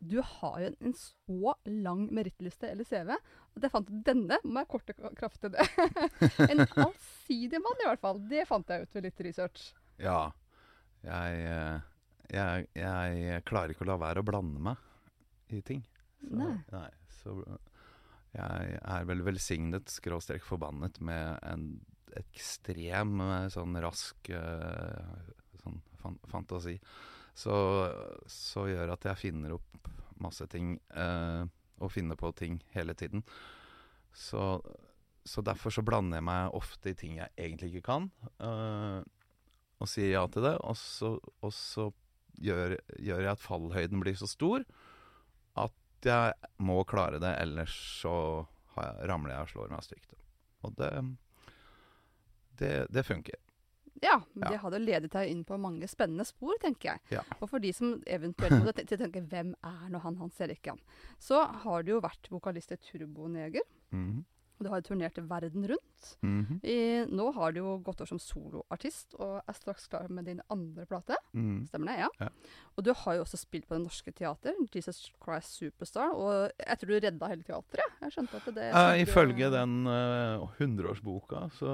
Du har jo en så lang merittliste eller CV at jeg fant denne må jeg korte kraft til det. en allsidig mann i hvert fall. Det fant jeg ut ved litt research. Ja. Jeg, eh, jeg, jeg klarer ikke å la være å blande meg i ting. Så, Nei. nei. Så jeg er vel velsignet, skråstrek forbannet, med en ekstrem eh, sånn rask eh, sånn fan fantasi. Så, så gjør at jeg finner opp masse ting, eh, og finner på ting hele tiden. Så, så derfor så blander jeg meg ofte i ting jeg egentlig ikke kan, eh, og sier ja til det. Og så, og så gjør, gjør jeg at fallhøyden blir så stor at jeg må klare det, ellers så jeg, ramler jeg og slår meg stygt. Og det, det, det funker. Ja, Ja. det hadde ledet deg inn på mange spennende spor, tenker jeg. Ja. Og for de som eventuelt måtte tenke hvem er nå han Hans Erik Jan, så har du jo vært vokalist i Turboneger. Mhm. Og du har turnert verden rundt. Mhm. I, nå har du jo gått over som soloartist og er straks klar med din andre plate. Mm. Stemmer det? Ja. Ja. Og du har jo også spilt på Det Norske Teater, Jesus Christ Superstar. Og jeg tror du redda hele teatret. Jeg skjønte at det Eh, ifølge den hundreårsboka uh, så,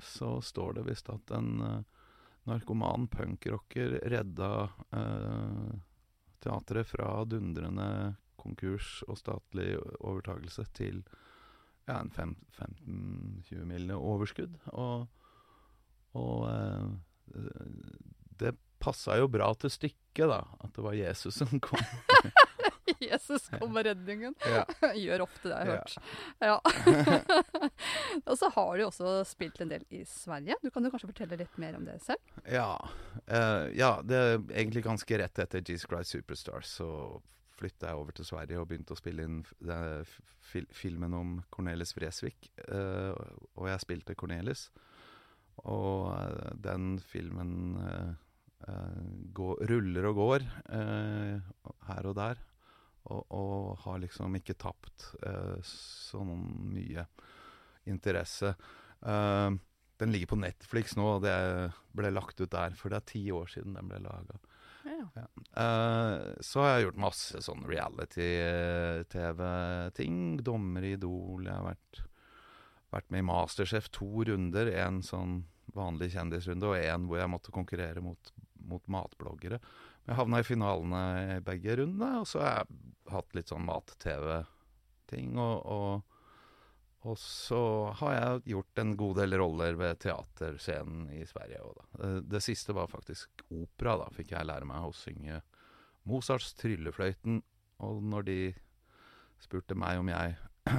så står det visst at en uh, narkoman punkrocker redda uh, teatret fra dundrende konkurs og statlig overtakelse til ja, en 15-20 mille overskudd. Og, og eh, det passa jo bra til stykket, da. At det var Jesus som kom. Jesus kom med redningen. ja. Gjør ofte det, har jeg Ja. hørt. Ja. og så har du også spilt en del i Sverige. Du kan jo kanskje fortelle litt mer om det selv? Ja. Uh, ja, det er egentlig ganske rett etter Jesus Christ Superstar så flytta jeg over til Sverige og begynte å spille inn fil filmen om Cornelis Vresvik. Uh, og jeg spilte Cornelis. Og uh, den filmen eh, eh, går, ruller og går eh, her og der. Og, og har liksom ikke tapt så sånn mye interesse. Eh, den ligger på Netflix nå, og det ble lagt ut der, for det er ti år siden den ble laga. Ja. så har jeg gjort masse sånn reality-TV-ting. Dommer i Idol. Jeg har vært, vært med i Masterchef to runder. En sånn vanlig kjendisrunde, og en hvor jeg måtte konkurrere mot, mot matbloggere. Jeg havna i finalene i begge rundene, og så har jeg hatt litt sånn mat-TV-ting. Og, og og så har jeg gjort en god del roller ved teaterscenen i Sverige òg, da. Det, det siste var faktisk opera, da. Fikk jeg lære meg å synge Mozarts 'Tryllefløyten'. Og når de spurte meg om jeg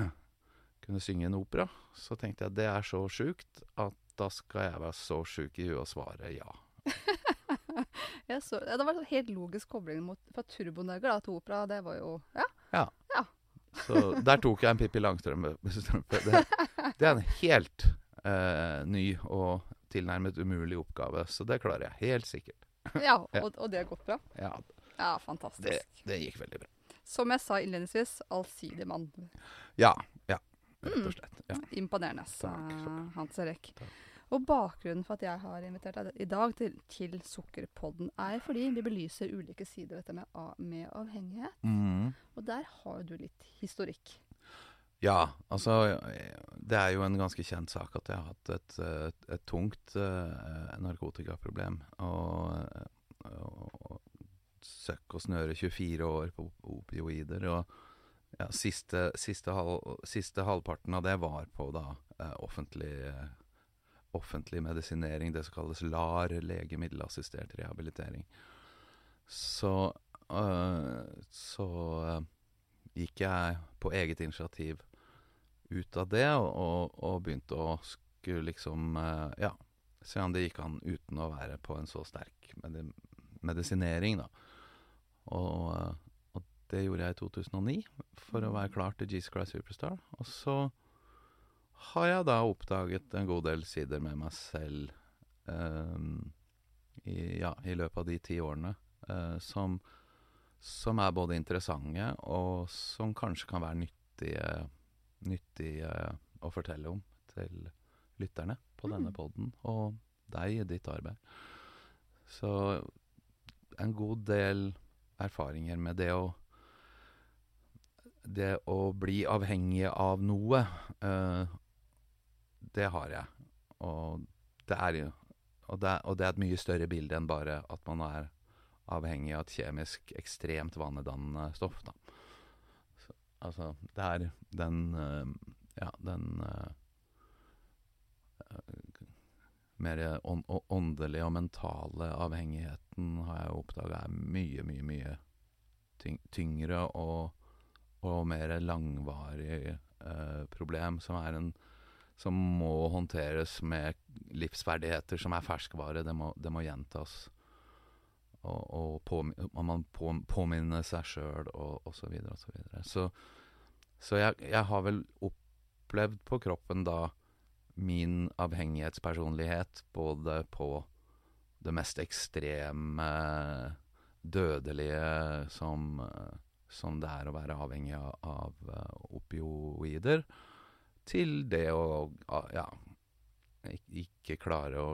kunne synge en opera, så tenkte jeg det er så sjukt at da skal jeg være så sjuk i huet og svare ja. ja, så, det var en helt logisk kobling mot, fra Turboneger da, til opera. Det var jo Ja. Så der tok jeg en Pippi Langstrømpe. Det, det er en helt eh, ny og tilnærmet umulig oppgave, så det klarer jeg helt sikkert. ja og, og det har gått bra. Ja, Ja, fantastisk. det, det gikk veldig bra. Som jeg sa innledningsvis, allsidig mann. Ja. Ja. Rett Mm. og slett. Ja. Imponerende, Hans Erik. Takk. Og bakgrunnen for at jeg har invitert deg i dag til, til Sukkerpodden, er fordi vi belyser ulike sider ved dette med, med avhengighet. Mm. Og der har du litt historikk. Ja, altså Det er jo en ganske kjent sak at jeg har hatt et, et, et tungt uh, narkotikaproblem. Og, og, og søkk og snøre 24 år på opioider. Og ja, siste, siste, halv, siste halvparten av det var på da eh, offentlig, eh, offentlig medisinering, det som kalles LAR, legemiddelassistert rehabilitering. Så, øh, så øh, gikk jeg på eget initiativ ut av det, og, og, og begynte å skulle liksom øh, Ja, se om det gikk an uten å være på en så sterk medi medisinering, da. Og, øh, og det gjorde jeg i 2009 for å være klar til Jesus Christ Superstar. Og så har jeg da oppdaget en god del sider med meg selv um, i, ja, i løpet av de ti årene uh, som, som er både interessante og som kanskje kan være nyttige, nyttige å fortelle om til lytterne på denne Mm. poden, og deg i ditt arbeid. Så en god del erfaringer med det å Det å bli avhengig av noe, eh, det har jeg. Og det er jo og det, og det er et mye større bilde enn bare at man er avhengig av et kjemisk ekstremt vanedannende stoff, da. Så, altså, det er den uh, Ja, den uh, mer åndelige og mentale avhengigheten har jeg oppdaga er mye, mye, mye tyng, tyngre og, og mer langvarig eh, problem, som er en som må håndteres med livsferdigheter som er ferskvare. Det må, det må gjentas. Og, og påmi- man på, påminne seg sjøl, og, og så videre og så videre. Så, så jeg, jeg har vel opplevd på kroppen da min avhengighetspersonlighet både på det mest ekstreme, dødelige som, som det er å være avhengig av, av eh, opioider, til det å ja, ikke klare å,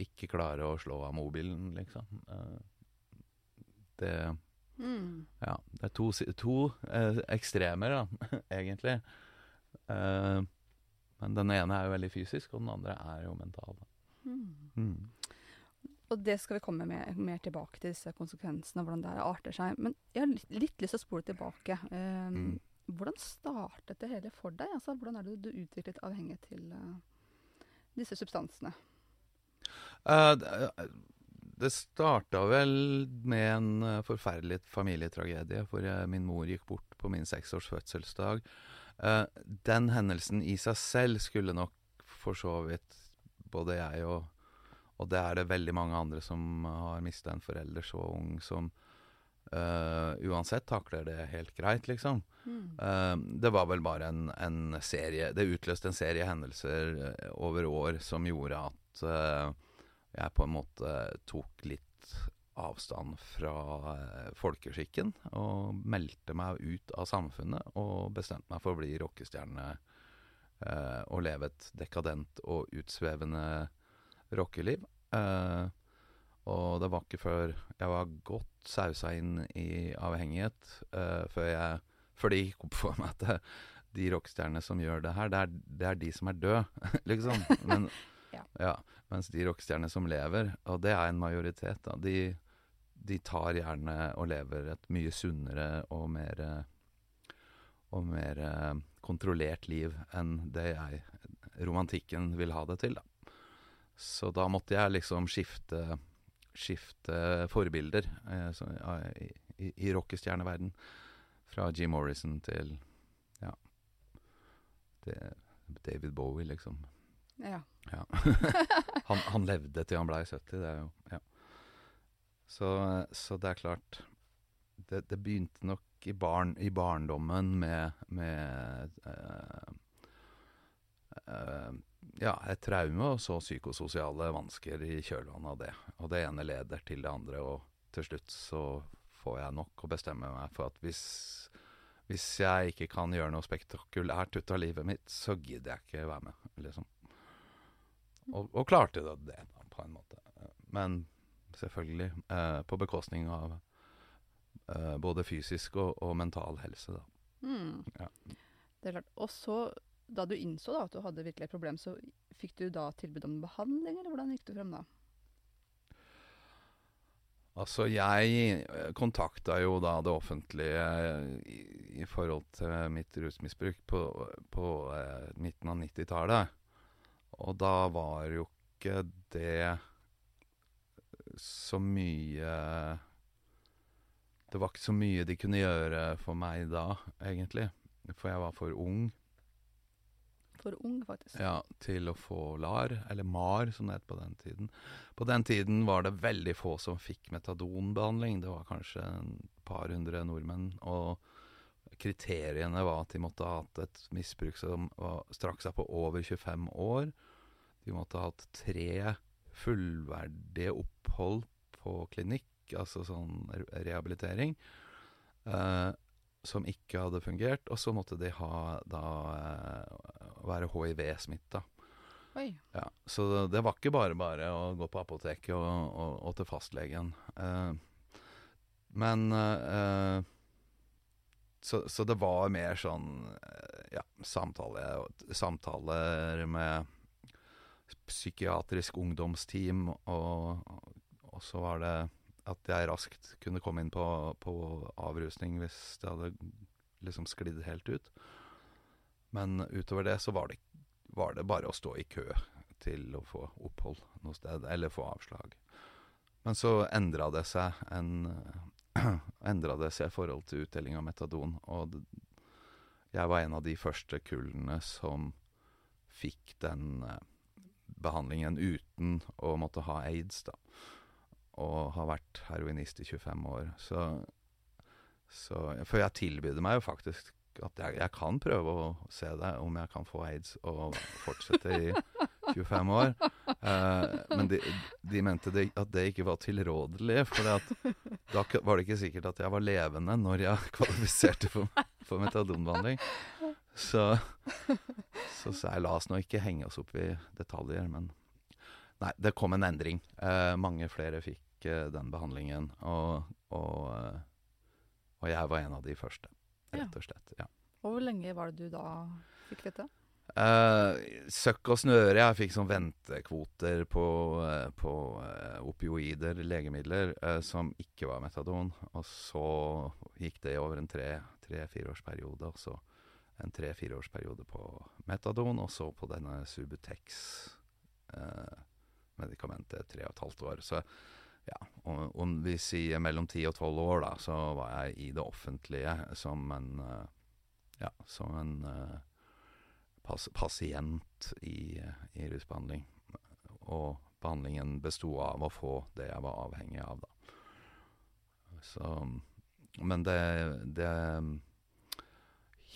ikke klare å slå av mobilen, liksom. Eh, Det Mm. ja, det er to, to eh, ekstremer, da, egentlig. Eh, men den ene er jo veldig fysisk, og den andre er jo mental. Mm. Mm. Og det skal vi komme med, mer tilbake til, disse konsekvensene, hvordan det arter seg. Men jeg har litt, litt lyst til å spole tilbake. Um, Mm. Hvordan startet det hele for deg? Altså, hvordan er det du utviklet avhengighet til uh, disse substansene? Uh, det, det starta vel med en eh, forferdelig familietragedie, hvor min mor gikk bort på min seksårs fødselsdag. Eh, den hendelsen i seg selv skulle nok for så vidt både jeg og Og det er det veldig mange andre som har mista en forelder så ung, som eh, uansett takler det helt greit, liksom. Mm. Uh, det var vel bare en, en serie Det utløste en serie hendelser eh, over år som gjorde at uh, jeg på en måte tok litt avstand fra folkeskikken. Og meldte meg ut av samfunnet og bestemte meg for å bli rockestjerne. og leve et dekadent og utsvevende rockeliv. Eh, og det var ikke før jeg var godt sausa inn i avhengighet, uh, før jeg før det gikk opp for meg at de rockestjernene som gjør det her, det er, det er de som er døde, liksom. Men, Ja. ja. Mens de rockestjernene som lever, og det er en majoritet, da, de, de tar gjerne og lever et mye sunnere og mer og mer kontrollert liv enn det jeg, romantikken, vil ha det til, da. Så da måtte jeg liksom skifte skifte forbilder eh, så, i, i, i rockestjerneverden. Fra Jim Morrison til ja det, David Bowie, liksom. Ja. Ja. han, han levde til han blei 70, det er jo Ja. Så, så det er klart Det, det begynte nok i, barn, i barndommen med, med eh, eh, ja, et traume og så psykososiale vansker i kjølvannet av det. Og det ene leder til det andre, og til slutt så får jeg nok å bestemme meg for at hvis, hvis jeg ikke kan gjøre noe spektakulært ut av livet mitt, så gidder jeg ikke være med, liksom. Og, og klarte det, det da, på en måte. Men selvfølgelig eh, på bekostning av eh, både fysisk og, og mental helse, da. Mm. Ja. Det er klart. Og så, da du innså da, at du hadde virkelig et problem, så fikk du da tilbud om behandling, eller hvordan gikk du frem da? Altså, jeg kontakta jo da det offentlige i, i forhold til mitt rusmisbruk på, på eh, midten av 90-tallet. Og da var jo ikke det så mye Det var ikke så mye de kunne gjøre for meg da, egentlig. For jeg var for ung. År ung, faktisk. Ja, til å få LAR, eller MAR som det het på den tiden. På den tiden var det veldig få som fikk metadonbehandling. Det var kanskje et par hundre nordmenn. Og kriteriene var at de måtte ha hatt et misbruk som strakk seg på over 25 år. De måtte ha hatt tre fullverdige opphold på klinikk, altså sånn re- rehabilitering, eh, som ikke hadde fungert. Og så måtte de ha da eh, være hiv-smitta. Ja, så det, var ikke bare bare å gå på apoteket og, og, og til fastlegen. Eh, men eh, så, så det var mer sånn ja, samtale, samtaler med psykiatrisk ungdomsteam, og, og så var det at jeg raskt kunne komme inn på, på avrusning hvis det hadde liksom sklidd helt ut. Men utover det så var det, var det bare å stå i kø til å få opphold noe sted, eller få avslag. Men så endra det seg en Endra det seg i forhold til utdeling av metadon, og jeg var en av de første kullene som fikk den eh, behandlingen uten å måtte ha aids, da. Og har vært heroinist i 25 år. Så, så For jeg tilbød meg jo faktisk at jeg, jeg kan prøve å se det, om jeg kan få aids og fortsette i 25 år. Eh, men de, de mente det, at det ikke var tilrådelig, for da var det ikke sikkert at jeg var levende når jeg kvalifiserte for, for metadonbehandling. Så, så sa jeg la oss nå ikke henge oss opp i detaljer, men Nei, det kom en endring. Eh, mange flere fikk eh, den behandlingen, og, og, eh, og jeg var en av de første, rett og slett. Ja. Og hvor lenge var det du da fikk dette? Uh, søkk og snøre. Jeg fikk sånn ventekvoter på, eh, på uh, opioider, legemidler, eh, som ikke var metadon. Og så gikk det over en tre-fireårsperiode, og så en tre-fireårsperiode på metadon, og så på denne Subutex-medikamentet tre og et halvt år. Så ja, og, og vi sier mellom ti og tolv år, da, så var jeg i det offentlige som en eh, Ja, som en eh, pas pasient i, i rusbehandling. Og behandlingen besto av å få det jeg var avhengig av, da. Så Men det, det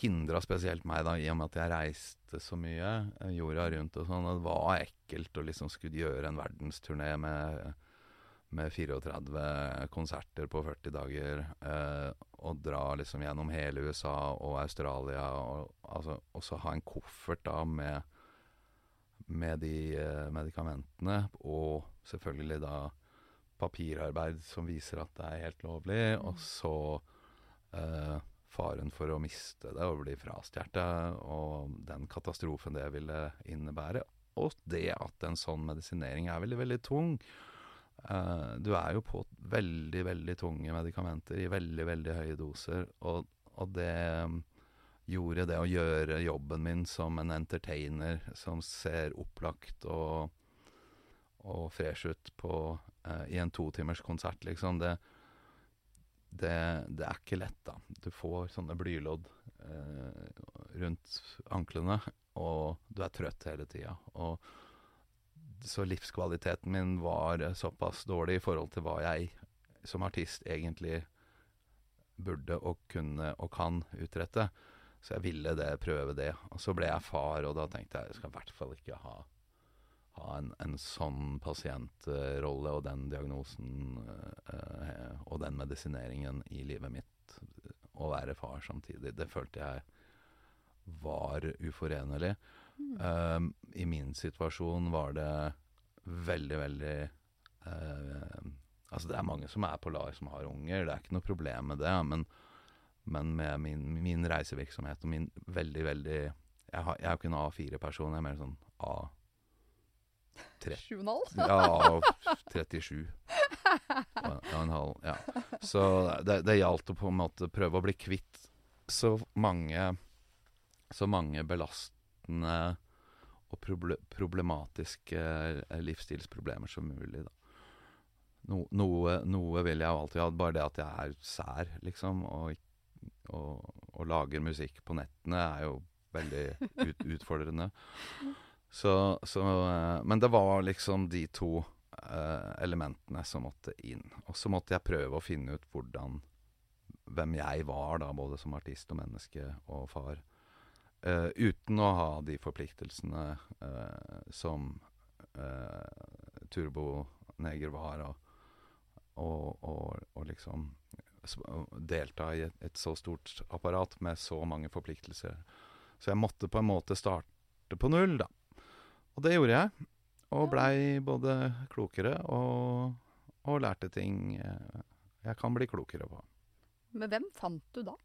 hindra spesielt meg, da, i og med at jeg reiste så mye eh, jorda rundt og sånn. Det var ekkelt å liksom skulle gjøre en verdensturné med med 34 konserter på 40 dager, eh, og dra liksom gjennom hele USA og Australia, og, altså, og så ha en koffert da med, med de eh, medikamentene, og selvfølgelig da papirarbeid som viser at det er helt lovlig, og så eh, faren for å miste det og bli frastjålet, og den katastrofen det ville innebære, og det at en sånn medisinering er veldig, veldig tung. Eh, du er jo på veldig, veldig tunge medikamenter i veldig, veldig høye doser, og, og det mm, gjorde det å gjøre jobben min som en entertainer som ser opplagt og, og fresh ut på, uh, i en totimers konsert, liksom, det, det, det er ikke lett, da. Du får sånne blylodd uh, rundt anklene, og du er trøtt hele tida. Og så livskvaliteten min var eh, såpass dårlig i forhold til hva jeg som artist egentlig burde og kunne og kan utrette. Så jeg ville det, prøve det. Og så ble jeg far, og da tenkte jeg jeg skal i hvert fall ikke ha, ha en, en sånn pasientrolle og den diagnosen øh, og den medisineringen i livet mitt. Å være far samtidig. Det følte jeg var uforenlig. Um, I min situasjon var det veldig, veldig eh, Altså, det er mange som er på LAR som har unger, det er ikke noe problem med det, men, men med min, min reisevirksomhet og min veldig, veldig Jeg, har, jeg er jo ikke en A4-person, jeg er mer sånn A... 7,5? ja, 37. Og, ja, en halv. Ja. Så det, det gjaldt å på en måte prøve å bli kvitt så mange Så mange belastende og proble problematiske eh, livsstilsproblemer som mulig, da. No, noe, noe vil jeg alltid ha, bare det at jeg er sær, liksom, og, og, og lager musikk på nettene er jo veldig ut, utfordrende. Så, så eh, Men det var liksom de to eh, elementene som måtte inn. Og så måtte jeg prøve å finne ut hvordan Hvem jeg var, da, både som artist og menneske og far. Eh, uten å ha de forpliktelsene uh, som eh, Turboneger var, og, og, og, og liksom delta i et, et så stort apparat med så mange forpliktelser. Så jeg måtte på en måte starte på null, da. Og det gjorde jeg. Og blei både klokere og, og lærte ting jeg kan bli klokere på. Men hvem fant du da?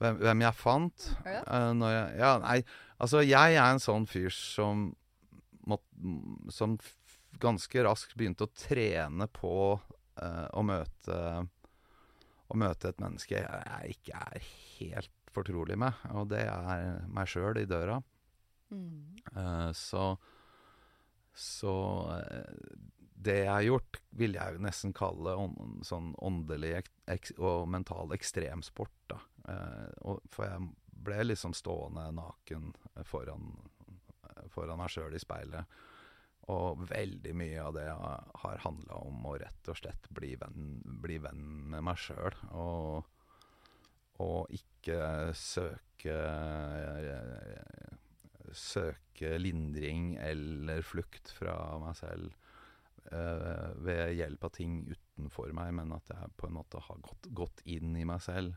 Hvem, hvem jeg fant Ja. Uh, jeg Ja, nei, altså jeg er en sånn fyr som mått, Som ganske raskt begynte å trene på uh, å møte Å møte et menneske jeg ikke er helt fortrolig med, og det er meg sjøl i døra. Mm. Uh, så så det jeg har gjort, vil jeg nesten kalle ånd, sånn åndelig og mental ekstremsport. da. Eh, for jeg ble liksom stående naken foran, foran meg sjøl i speilet. Og veldig mye av det har, handla om å rett og slett bli venn, bli venn med meg sjøl. Og, og ikke søke eh, Søke lindring eller flukt fra meg selv eh, ved hjelp av ting utenfor meg, men at jeg på en måte har gått, gått inn i meg selv.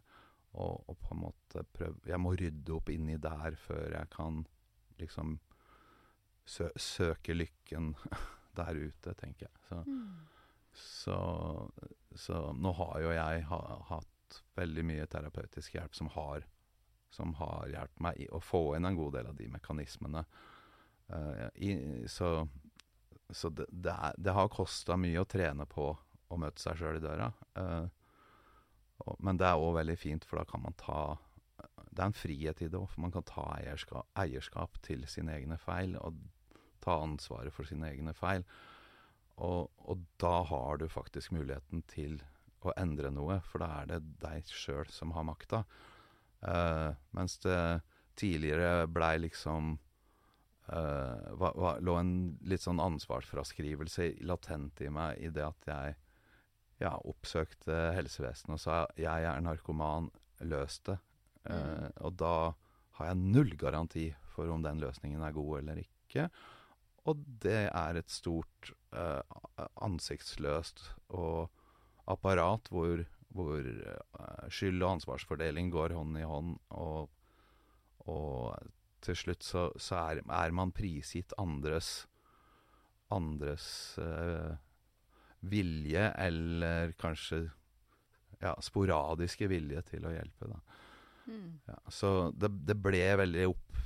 Og, og på en måte prøve Jeg må rydde opp inni der før jeg kan liksom sø, søke lykken der ute, tenker jeg. Så, så, så nå har jo jeg ha, hatt veldig mye terapeutisk hjelp som har, som har hjulpet meg å få inn en god del av de mekanismene. Uh, i, så så det, det, er, det har kosta mye å trene på å møte seg sjøl i døra. Og, men det er òg veldig fint, for da kan man ta Det er en frihet i det òg, for man kan ta eierskap, eierskap til sine egne feil, og ta ansvaret for sine egne feil. Og, og da har du faktisk muligheten til å endre noe, for da er det deg sjøl som har makta. Uh, mens det tidligere blei liksom uh, var, var, lå en litt sånn ansvarsfraskrivelse latent i meg i det at jeg ja, oppsøkte helsevesenet og sa jeg er narkoman, løs det. Eh, og da har jeg null garanti for om den løsningen er god eller ikke. Og det er et stort uh, ansiktsløst og apparat hvor, hvor uh, skyld og ansvarsfordeling går hånd i hånd, og, og til slutt så, så er, er man prisgitt andres andres eh, vilje, eller kanskje ja, sporadiske vilje til å hjelpe. Da. Mm. Ja, så det, det ble veldig opp,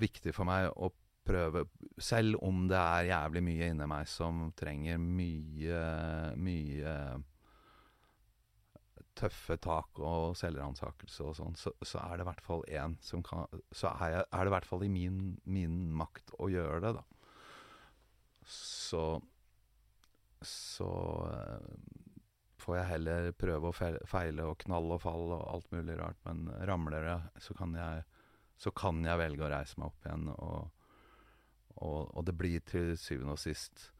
viktig for meg å prøve, selv om det er jævlig mye inni meg som trenger mye, mye tøffe tak og selvransakelse og sånn, så, så er det i hvert fall én som kan Så er, jeg, er det i hvert fall i min, min makt å gjøre det, da. Så Så eh, får jeg heller prøve å feile og knalle og falle og alt mulig rart, men ramler jeg, så kan jeg, så kan jeg velge å reise meg opp igjen, og, og, og det blir til syvende og sist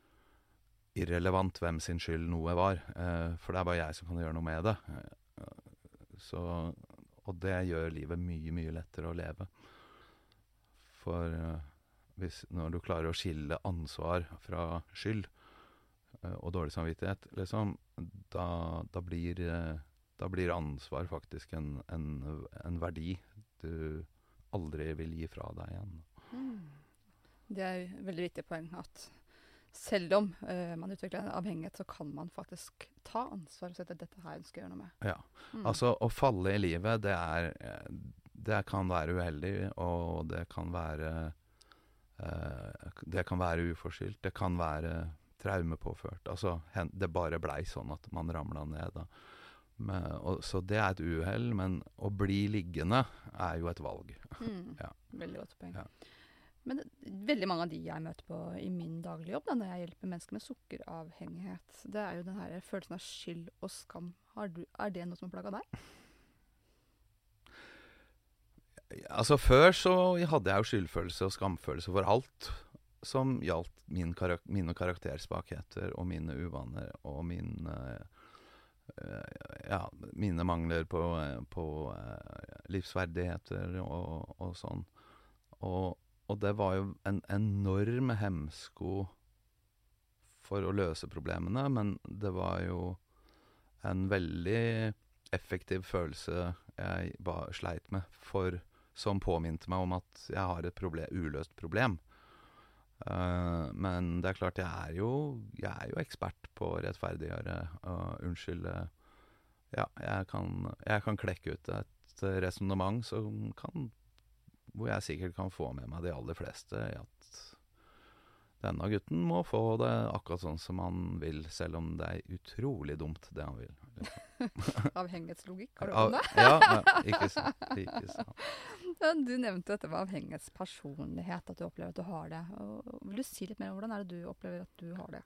irrelevant hvem sin skyld noe var, eh, for det er bare jeg som kan gjøre noe med det. Så, og det gjør livet mye, mye lettere å leve. For eh, hvis, når du klarer å skille ansvar fra skyld og dårlig samvittighet, liksom, da, da, blir, eh, da blir ansvar faktisk en, en, en verdi du aldri vil gi fra deg igjen. Det er et veldig viktig poeng at selv om uh, man utvikler en avhengighet, så kan man faktisk ta ansvar og si at dette her ønsker jeg å gjøre noe med. Ja. Mm. Altså, å falle i livet, det er eh, Det kan være uheldig, og det kan være uh, Det kan være uforskyldt. Det kan være traumepåført. Altså, det bare blei sånn at man ramla ned, da. Men, og, så det er et uhell, men å bli liggende er jo et valg. Mm. Ja. Veldig godt poeng. Ja. Men det- veldig mange av de jeg møter på i min daglige jobb, da, når jeg hjelper mennesker med sukkeravhengighet, det er jo den her følelsen av skyld og skam. Har du, er det noe som har plaga deg? Altså Før så hadde jeg jo skyldfølelse og skamfølelse for alt som gjaldt min karak mine karaktersvakheter og mine uvaner og min eh, Ja, mine mangler på, eh, på eh, livsverdigheter og, og sånn. Og, og det var jo en enorm hemsko for å løse problemene, men det var jo en veldig effektiv følelse jeg sleit med, for, som påminte meg om at jeg har et problem, uløst problem. Uh, men det er klart, jeg er jo, jeg er jo ekspert på å rettferdiggjøre og unnskylde. Ja, jeg kan, jeg kan klekke ut et resonnement Hvor jeg sikkert kan få med meg de aller fleste i at denne gutten må få det akkurat sånn som han vil, selv om det er utrolig dumt, det han vil. Avhengighetslogikk, har du om det? ja, ja, ikke sant. Ikke sant. Du nevnte dette med avhengighetspersonlighet, at du opplever at du har det. Og vil du si litt mer om hvordan er det du opplever at du har det?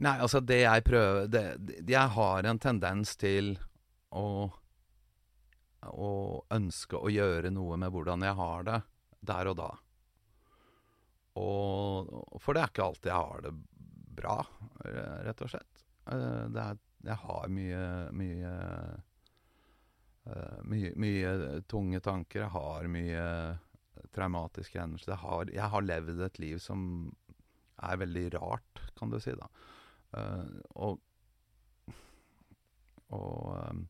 Nei, altså det jeg prøver det, det- Jeg har en tendens til å Å ønske å gjøre noe med hvordan jeg har det der og da. Og For det er ikke alltid jeg har det bra, eh, rett og slett. Eh, er, jeg har mye mye, eh, mye mye tunge tanker. Jeg har mye traumatiske hendelser. Jeg har, jeg har levd et liv som er veldig rart, kan du si, da. Og og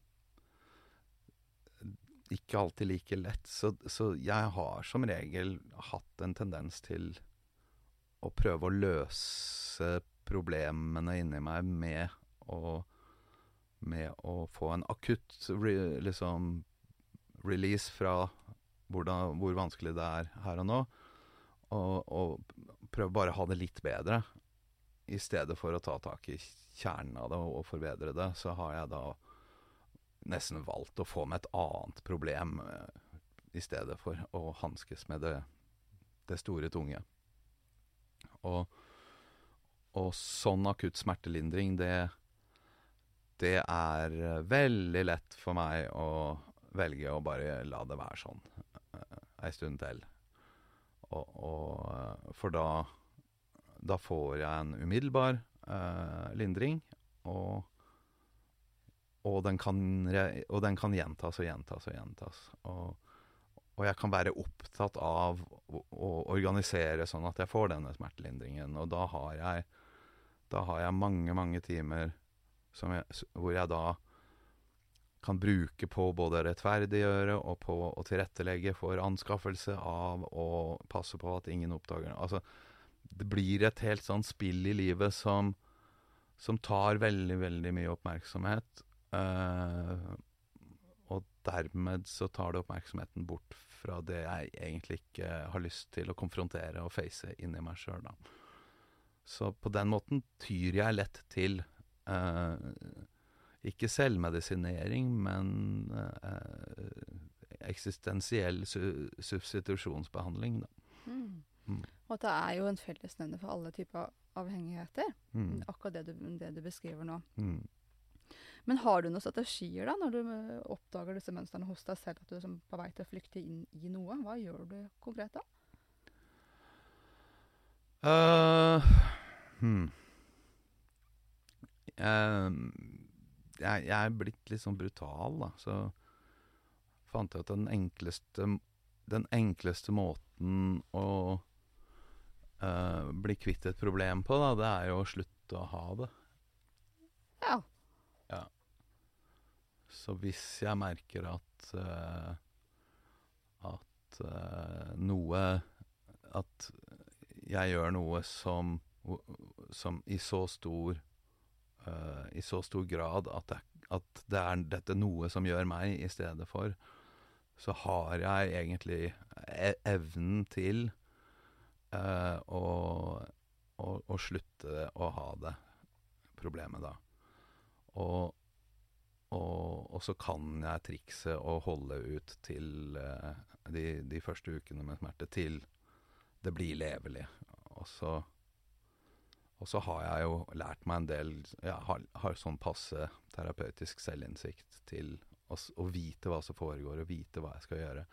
ikke alltid like lett. Så, så jeg har som regel hatt en tendens til å prøve å løse problemene inni meg med å med å få en akutt re, liksom release fra hvordan, hvor vanskelig det er her og nå, og, og prøve bare å ha det litt bedre. I stedet for å ta tak i kjernen av det og, forbedre det, så har jeg da nesten valgt å få med et annet problem eh, i stedet for å hanskes med det, det store, tunge. Og, og sånn akutt smertelindring, det, det er eh, veldig lett for meg å velge å bare la det være sånn eh, ei stund til. Og, og, eh, for da, da får jeg en umiddelbar eh, lindring, og, og, den kan, og den kan gjentas og gjentas og gjentas. Og, og jeg kan være opptatt av å, å organisere sånn at jeg får denne smertelindringen. Og da har jeg, da har jeg mange, mange timer jeg, hvor jeg da kan bruke på både rettferdiggjøre og på å tilrettelegge for anskaffelse av og passe på at ingen oppdager. Altså, det blir et helt sånn spill i livet som, som tar veldig, veldig mye oppmerksomhet. Uh, og dermed så tar det oppmerksomheten bort fra det jeg egentlig ikke har lyst til å konfrontere og face inni meg sjøl, da. Så på den måten tyr jeg lett til eh, ikke selvmedisinering, men eh, eksistensiell su substitusjonsbehandling, da. Mm. Mm. Og det er jo en fellesnevner for alle typer avhengigheter. Mm. Akkurat det du, det du beskriver nå. Mm. Men har du noen strategier da, når du eh, oppdager disse mønstrene hos deg selv, at du er liksom på vei til å flykte inn i noe? Hva gjør du konkret da? Uh, hmm. uh, jeg, jeg er blitt litt sånn brutal, da. Så fant jeg at den enkleste, den enkleste måten å uh, bli kvitt et problem på, da, det er jo å slutte å ha det. Ja. Så hvis jeg merker at eh, At eh, noe At jeg gjør noe som Som i så stor eh, I så stor grad at det, at det er dette noe som gjør meg i stedet for, så har jeg egentlig e evnen til uh, å, å, å slutte å ha det problemet, da. Og og, og så kan jeg trikse og holde ut til eh, de, de første ukene med smerte, til det blir levelig. Og så, og så har jeg jo lært meg en del Jeg har, har sånn passe terapeutisk selvinnsikt til å, å vite hva som foregår, og vite hva jeg skal gjøre.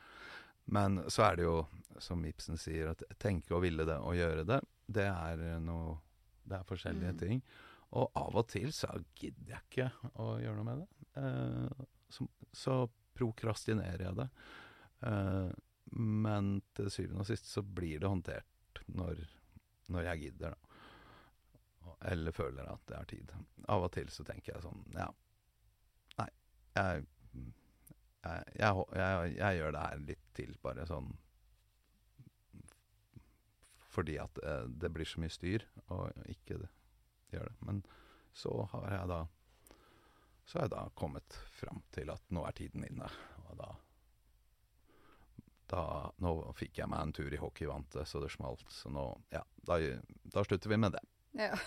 Men så er det jo, som Ibsen sier, at tenke og ville det og gjøre det, det er noe Det er forskjellige Mm. ting. Og av og til så gidder jeg ikke å gjøre noe med det. Eh, så, så prokrastinerer jeg det. Eh, men til syvende og sist så blir det håndtert når, når jeg gidder, da. Eller føler at det er tid. Av og til så tenker jeg sånn Ja, nei, jeg jeg, jeg, jeg, jeg gjør det her litt til, bare sånn Fordi at eh, det blir så mye styr, og ikke det, gjør det. Men så har jeg da Så har jeg da kommet fram til at nå er tiden inne, og da da, nå fikk jeg meg en tur i hockeyvante så det smalt, så nå Ja, da, da slutter vi med det. Ja.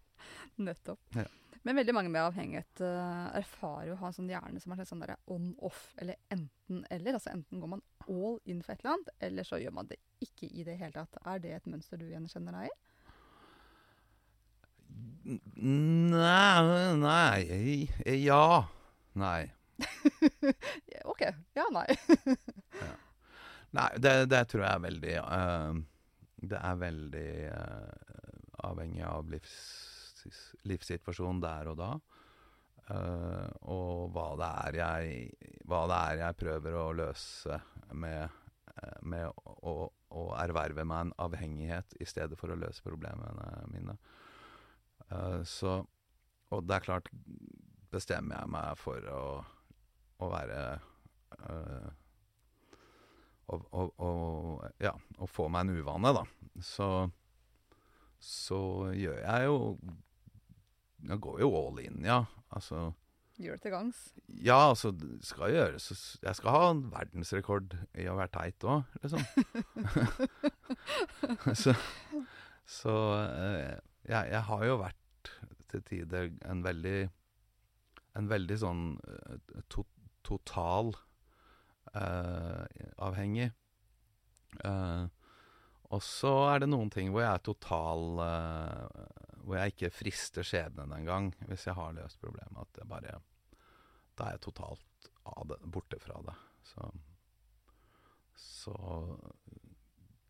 Nettopp. Ja. Men veldig mange med avhengighet uh, erfarer jo å ha en sånn hjerne som er sånn der on-off, eller enten-eller. Altså enten går man all in for et eller annet, eller så gjør man det ikke i det hele tatt. Er det et mønster du gjenkjenner deg i? Nei, nei Ja. Nei. OK. Ja, nei. Nei, det, det tror jeg er veldig uh, Det er veldig uh, avhengig av livs, livssituasjonen der og da. Uh, og hva det, er jeg, hva det er jeg prøver å løse med, med å, å erverve meg en avhengighet i stedet for å løse problemene mine. Eh, så Og det er klart Bestemmer jeg meg for å, å være eh, å, å, ja, å få meg en uvane, da, så, så gjør jeg jo Jeg går jo all in, ja. Altså Gjør det til gangs. Ja, altså, skal jeg, gjøre, så, Jeg skal ha en verdensrekord i å være teit òg, liksom. så så eh, jeg, jeg har jo vært til tider en veldig En veldig sånn eh, to, total uh, avhengig. Uh, og så er det noen ting hvor jeg er total uh, Hvor jeg ikke frister skjebnen engang hvis jeg har løst problemet. At jeg bare Da er jeg totalt det, borte fra det. Så, så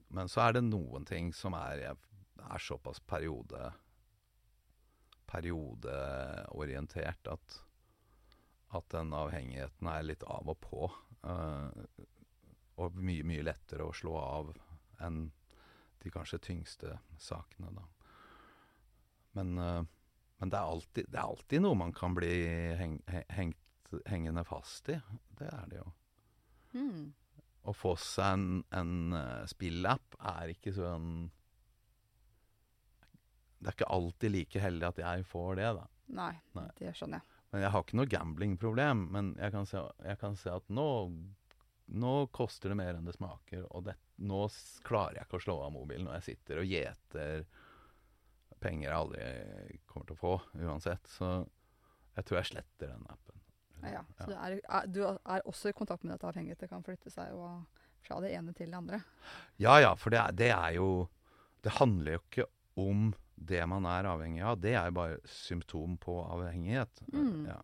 Men så er det noen ting som er, jeg er såpass periode periodeorientert at, at den avhengigheten er litt av og på. Uh, og mye, mye lettere å slå av enn de kanskje tyngste sakene, da. Men, uh, men det, er alltid, det er alltid noe man kan bli heng, hengt, hengende fast i. Det er det jo. Mm. Å få seg en, en uh, spillapp er ikke sånn Det er ikke alltid like heldig at jeg får det, da. Nei, Nei. det skjønner jeg. Men jeg har ikke noe gamblingproblem. Men jeg kan se, jeg kan se at nå, nå koster det mer enn det smaker. Og det, nå klarer jeg ikke å slå av mobilen når jeg sitter og gjeter penger jeg aldri kommer til å få uansett. Så jeg tror jeg sletter den appen. Ja, ja. Så du er, du er også i kontakt med dette avhengighet. Det kan flytte seg og fra det ene til det andre. Ja ja, for det er, det er jo Det handler jo ikke om det man er avhengig av. Det er jo bare symptom på avhengighet. Mm. Ja.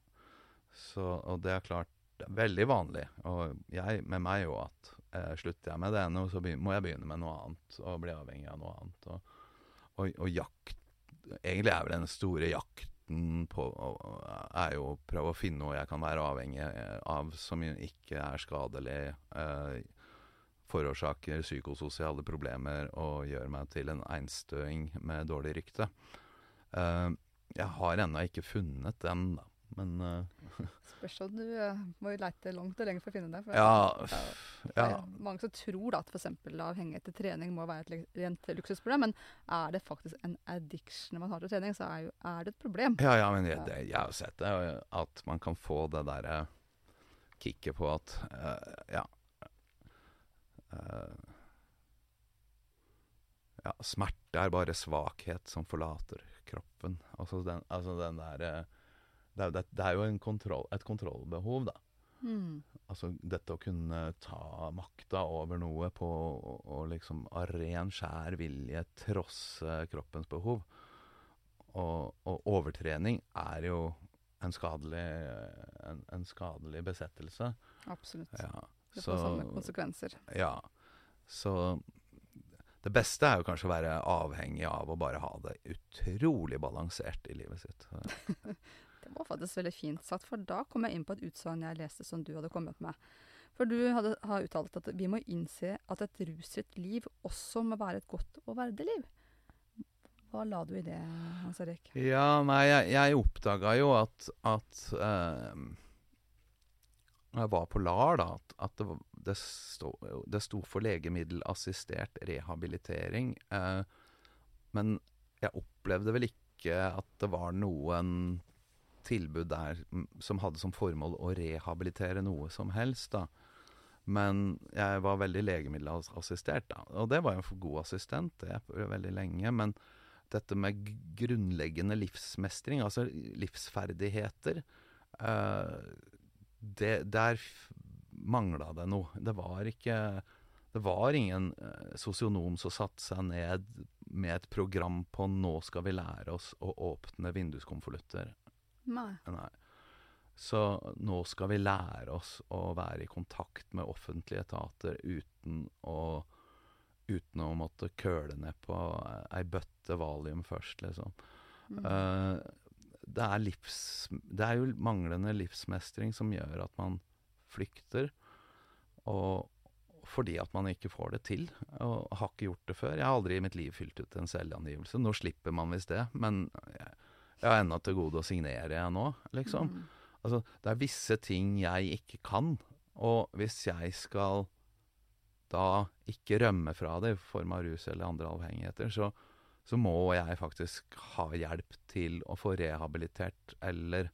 Så, og det er klart det er veldig vanlig. Og jeg, med meg jo at eh, slutter jeg med det ene, så må jeg begynne med noe annet. Og bli avhengig av noe annet. Og, og, og jakt Egentlig er vel den store jakten på å- er jo å prøve å finne noe jeg kan være avhengig av som ikke er skadelig. Eh, forårsaker psykososiale problemer og gjør meg til en einstøing med dårlig rykte. Uh, jeg har ennå ikke funnet den, da. Men uh, Spørs om du uh, må lete langt og lenge for å finne det. For ja, det er- det ja. er mange som tror da at f.eks. avhengighet til trening må være et rent luksusproblem, men er det faktisk en addiction man har til trening, så er, jo, er det et problem. Ja, ja, men jeg, det, jeg har sett det, at man kan få det derre kicket på at uh, Ja. Eh, ja, smerte er bare svakhet som forlater kroppen. Altså den, altså den der det, er jo det, er jo en kontroll, et kontrollbehov, da. Mm. Altså dette å kunne ta makta over noe på å liksom av ren, skjær vilje trosse kroppens behov. Og, og overtrening er jo en skadelig, en, en skadelig besettelse. Absolutt. Ja. Det får samme konsekvenser. Ja. Så det beste er jo kanskje å være avhengig av å bare ha det utrolig balansert i livet sitt. det var faktisk veldig fint sagt, for da kom jeg inn på et utsagn jeg leste som du hadde kommet med. For du hadde, har uttalt at vi må innse at et rusfritt liv også må være et godt og verdig liv. Hva la du i det, Hans Erik? Ja, nei, jeg, jeg oppdaga jo at, at jeg var på LAR, da, at, at det, det, sto, det, sto, for legemiddelassistert rehabilitering. Eh, men jeg opplevde vel ikke at det var noen tilbud der som hadde som formål å rehabilitere noe som helst. da. Men jeg var veldig legemiddelassistert, da. Og det var jo for god assistent det veldig lenge. Men dette med grunnleggende livsmestring, altså livsferdigheter uh, det, Der mangla det noe. Det var ikke Det var ingen uh, sosionom som satte seg ned med et program på 'nå skal vi lære oss å åpne vinduskonvolutter'. Nei. Nei. Så nå skal vi lære oss å være i kontakt med offentlige etater uten å, uten å måtte køle ned på ei bøtte valium først, liksom. Mm. Uh, det, er livs, det er jo manglende livsmestring som gjør at man flykter. Og fordi at man ikke får det til, og har ikke gjort det før. Jeg har aldri i mitt liv fylt ut en selvangivelse. Nå slipper man visst det, men jeg, jeg har ennå til gode å signere, jeg nå, liksom. Mm. Altså, det er visse ting jeg ikke kan, og hvis jeg skal da ikke rømme fra det i form av rus eller andre avhengigheter, så, så må jeg faktisk ha hjelp til å få rehabilitert eller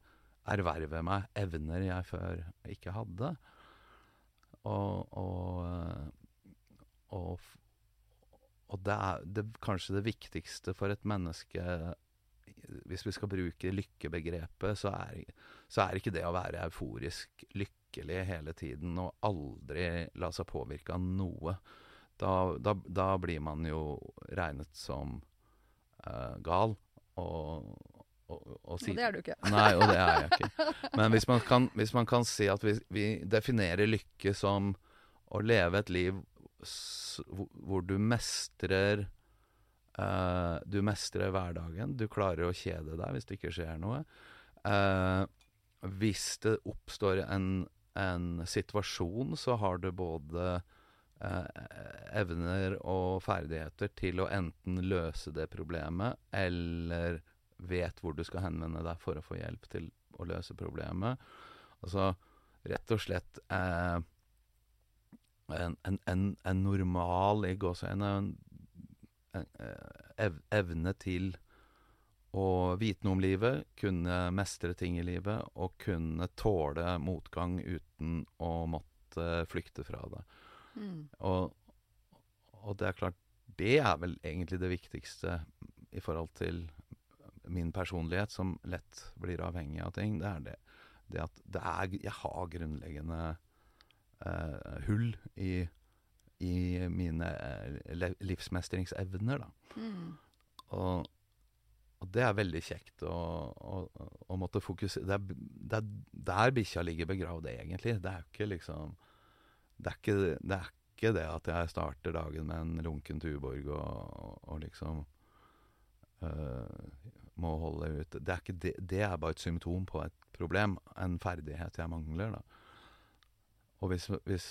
erverve meg evner jeg før ikke hadde. Og, og, og, og det er det, kanskje det viktigste for et menneske hvis vi skal bruke lykkebegrepet, så er, så er ikke det å være euforisk lykkelig hele tiden og aldri la seg påvirke av noe. Da, da, da blir man jo regnet som gal. Og, og, og, si, og det er du ikke. Nei, og det er jeg ikke. Men hvis man kan, hvis man kan si at vi, vi definerer lykke som å leve et liv hvor du mestrer Uh, du mestrer hverdagen. Du klarer å kjede deg hvis det ikke skjer noe. Uh, hvis det oppstår en, en, situasjon, så har du både evner og ferdigheter til å enten løse det problemet, eller vet hvor du skal henvende deg for å få hjelp til å løse problemet. Altså rett og slett en, en, en, en normal i gåseøynene ev evne til å vite noe om livet, kunne mestre ting i livet og kunne tåle motgang uten å måtte flykte fra det. Mm. Og, og, det er klart, det er vel egentlig det viktigste i forhold til min personlighet, som lett blir avhengig av ting. Det er det, det at det er, jeg har grunnleggende uh, hull i i mine uh, livsmestringsevner, da. Mm. Og, og, det er veldig kjekt å, å, å måtte fokusere Det er, det er der bikkja ligger begravd, egentlig. Det er jo ikke liksom det er ikke, det er ikke det at jeg starter dagen med en lunken Tuborg og, og liksom øh, må holde ut det er, det, det er bare et symptom på et problem, en ferdighet jeg mangler. da. Og hvis, hvis,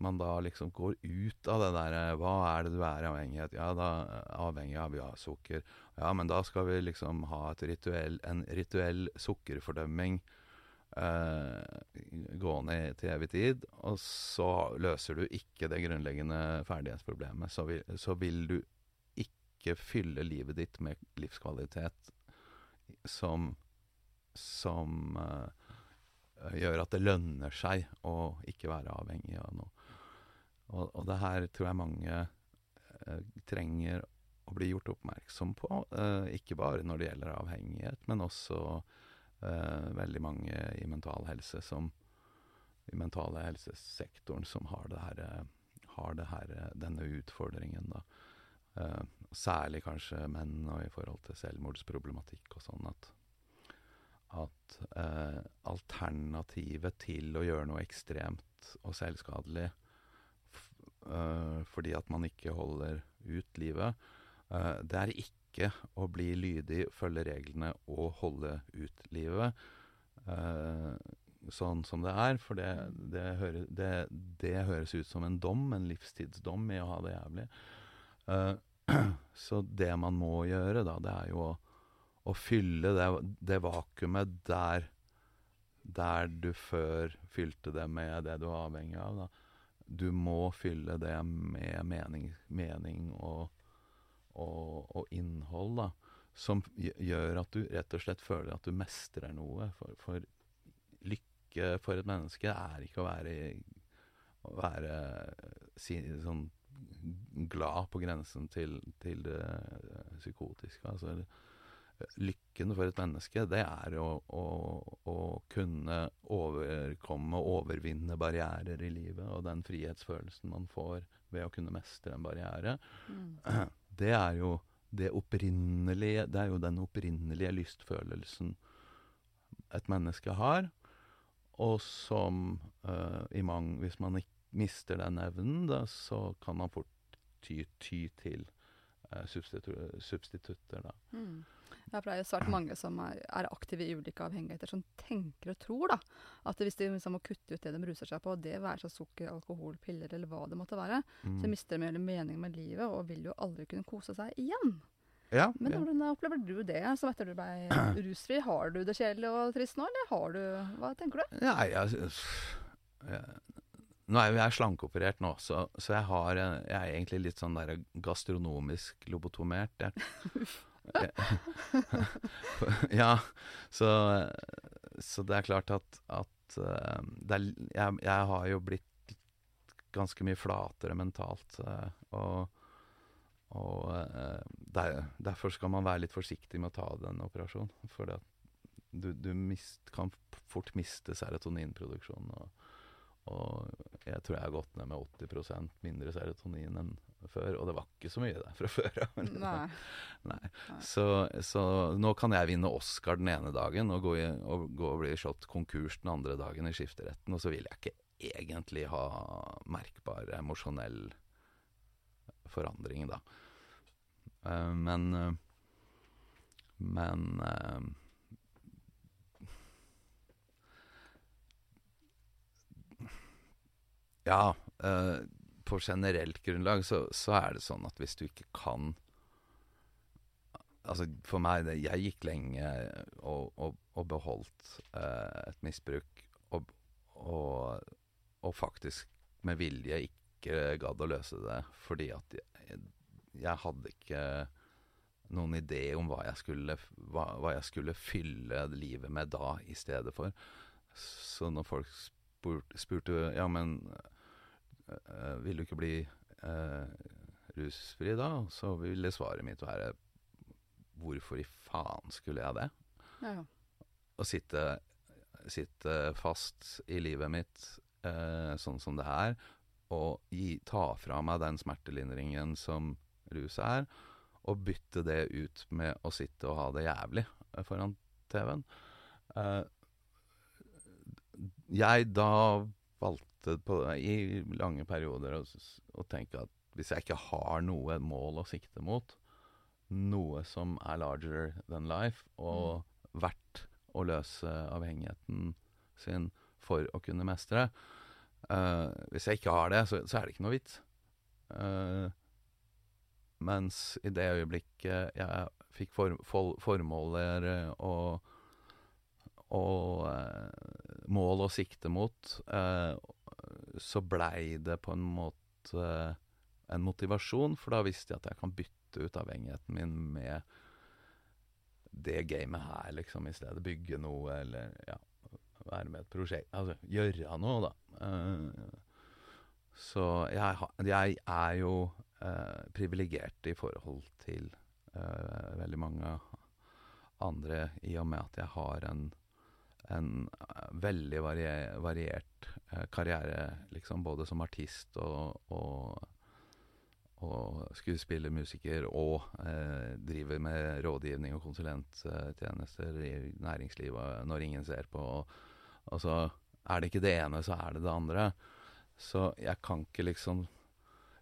man da liksom går ut av det derre Hva er det du er avhengig av? Ja, da avhengig av ja, sukker. Ja, men da skal vi liksom ha rituell, en rituell sukkerfordømming eh, gående til evig tid. Og så løser du ikke det grunnleggende ferdighetsproblemet. Så vil, så vil du ikke fylle livet ditt med livskvalitet som, som eh, Eh, gjør at det lønner seg å ikke være avhengig av noe. Og, og det her tror jeg mange uh, trenger å bli gjort oppmerksom på. uh, ikke bare når det gjelder avhengighet, men også eh, veldig mange i mental helse som i mentale helsesektoren som har, det her, eh, har det her, eh, denne utfordringen. da. særlig kanskje menn og i forhold til selvmordsproblematikk og sånn. at at uh, alternativet til å gjøre noe ekstremt og selvskadelig eh, fordi at man ikke holder ut livet, eh, det er ikke å bli lydig, følge reglene og holde ut livet eh, sånn som det er. For det, det, hører, det, det, høres ut som en dom, en livstidsdom i å ha det jævlig. Eh, så det man må gjøre, da, det er jo å å fylle det vakuumet der, der du før fylte det med det du var avhengig av. Da. Du må fylle det med mening, mening og, og, og, innhold, da. Som gjør at du rett og slett føler at du mestrer noe. For, for lykke for et menneske er ikke å være, å være si, sånn glad på grensen til, til det psykotiske. Altså, lykken for et menneske, det er å, å, å kunne overkomme og overvinne barrierer i livet, og den frihetsfølelsen man får ved å kunne mestre en barriere, mm. det er jo det opprinnelige Det er jo den opprinnelige lystfølelsen et menneske har, og som uh, i mang, Hvis man ikke mister den evnen, da, så kan man fort ty, ty til substitu substitutter, da. Mm. Ja, for det er jo svært mange som er, er, aktive i ulike avhengigheter, som tenker og tror da, at hvis de liksom må kutte ut det de ruser seg på, det være seg sukker, alkohol, piller eller hva det måtte være, mm. så mister de hele mening med livet og vil jo aldri kunne kose seg igjen. Ja, Men hvordan opplever du det som etter du ble rusfri? Har du det kjedelig og trist nå, eller har du Hva tenker du? Nei, jeg, jeg, nå er jo jeg slankeoperert nå, så, så jeg, har, jeg er egentlig litt sånn der gastronomisk lobotomert. Jeg, ja, så, så, det er klart at, at eh, er, jeg, jeg, har jo blitt ganske mye flatere mentalt. Eh, og, og eh, der, derfor skal man være litt forsiktig med å ta den operasjonen. For du, du mist, kan fort miste serotoninproduksjonen. Og, og jeg tror jeg har gått ned med 80% mindre serotonin enn før, og det var ikke så mye der fra før av. Nei. Nei. Så, så, nå kan jeg vinne Oscar den ene dagen og gå, i, og, gå og bli slått konkurs den andre dagen i skifteretten, og så vil jeg ikke egentlig ha merkbar emosjonell forandring, da. Uh, men uh, Men Ja. Uh, på generelt grunnlag så, så, er det sånn at hvis du ikke kan Altså for meg det, Jeg gikk lenge og, og, og beholdt uh, et misbruk og, og, og, faktisk med vilje ikke gadd å løse det fordi at jeg, jeg hadde ikke noen idé om hva jeg, skulle, hva, hva jeg skulle fylle livet med da i stedet for. Så når folk spurte, spurte ja, men uh, vil du ikke bli uh, rusfri da? Så ville svaret mitt være hvorfor i faen skulle jeg det? Ja. Å sitte, sitte, fast i livet mitt uh, sånn som det er, og gi, ta fra meg den smertelindringen som rus er, og bytte det ut med å sitte og ha det jævlig foran TV-en. Jeg da valgte på, i lange perioder å, å, tenke at hvis jeg ikke har noe mål å sikte mot, noe som er larger than life, og mm. verdt å løse avhengigheten sin for å kunne mestre uh, Hvis jeg ikke har det, så, så er det ikke noe vits. Uh, mens i det øyeblikket jeg fikk for, for, formåler og, og uh, mål å sikte mot, uh, så blei det på en måte en motivasjon, for da visste jeg at jeg kan bytte ut avhengigheten min med det gamet her, liksom, i stedet. Bygge noe, eller ja, være med et prosjekt. Altså gjøre noe, da. Uh, så jeg, jeg, er jo eh, privilegert i forhold til eh, veldig mange andre, i og med at jeg har en, en veldig varier, variert Eh, karriere, liksom, både som artist og, og, og skuespiller, musiker og eh, driver med rådgivning og konsulenttjenester i næringslivet når ingen ser på. Og, så er det ikke det ene, så er det det andre. Så jeg kan ikke liksom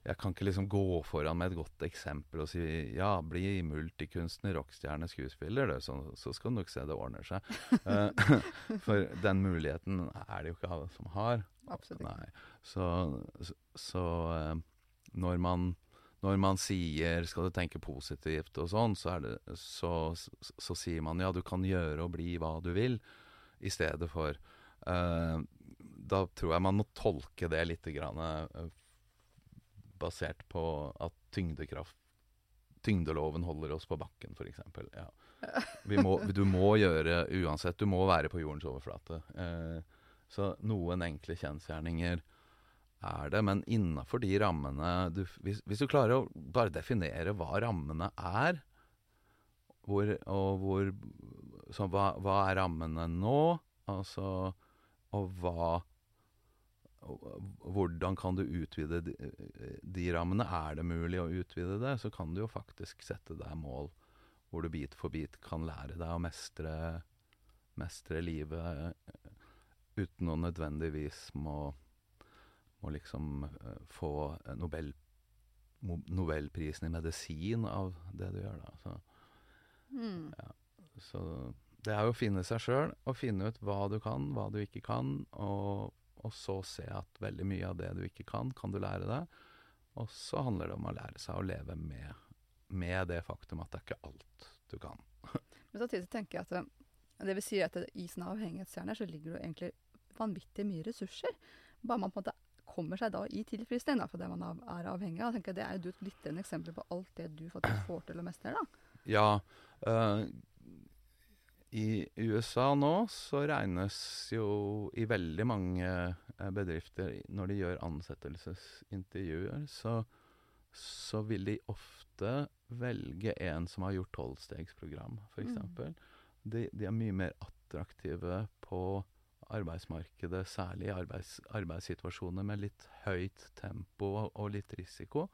jeg kan ikke liksom gå foran med et godt eksempel og si ja, bli multikunstner, rockstjerne, skuespiller, du, så, så, skal du nok se det ordner seg. uh, for den muligheten er det jo ikke alle som har. Absolutt. Så, så, så uh, når, man, når man sier 'skal du tenke positivt' og sånn, så, det, så, så, sier man ja, du kan gjøre og bli hva du vil, i stedet for uh, Da tror jeg man må tolke det litt grann, basert på at tyngdekraft Tyngdeloven holder oss på bakken, f.eks. Ja. du må gjøre uansett. Du må være på jordens overflate. Eh, så noen enkle kjensgjerninger er det, men innafor de rammene du, hvis, hvis, du klarer å bare definere hva rammene er, hvor, og hvor Så hva, hva er rammene nå? Altså Og hva hvordan kan du utvide de, de, rammene? Er det mulig å utvide det, så kan du jo faktisk sette deg mål hvor du bit for bit kan lære deg å mestre, mestre livet uten å nødvendigvis må, må liksom uh, få Nobel, Nobelprisen i medisin av det du gjør, da. Så, mm. ja. så det er jo å finne seg sjøl og finne ut hva du kan, hva du ikke kan, og og så se at veldig mye av det du ikke kan, kan du lære deg. Og så handler det om å lære seg å leve med, med det faktum at det er ikke alt du kan. Men samtidig tenker jeg at det, det vil si at i sånne avhengighetsstjerner så ligger det egentlig vanvittig mye ressurser. Bare man på en måte kommer seg da i tilfredsstillelse for det man er avhengig av. Jeg tenker Det er jo et glitrende eksempel på alt det du faktisk får til å mestre. da. Ja, øh, i USA nå så regnes jo i veldig mange eh, bedrifter, når de gjør ansettelsesintervjuer, så, så vil de ofte velge en som har gjort tolvstegsprogram, f.eks. Mm. De, de er mye mer attraktive på arbeidsmarkedet, særlig i arbeids, arbeidssituasjoner med litt høyt tempo og litt risiko.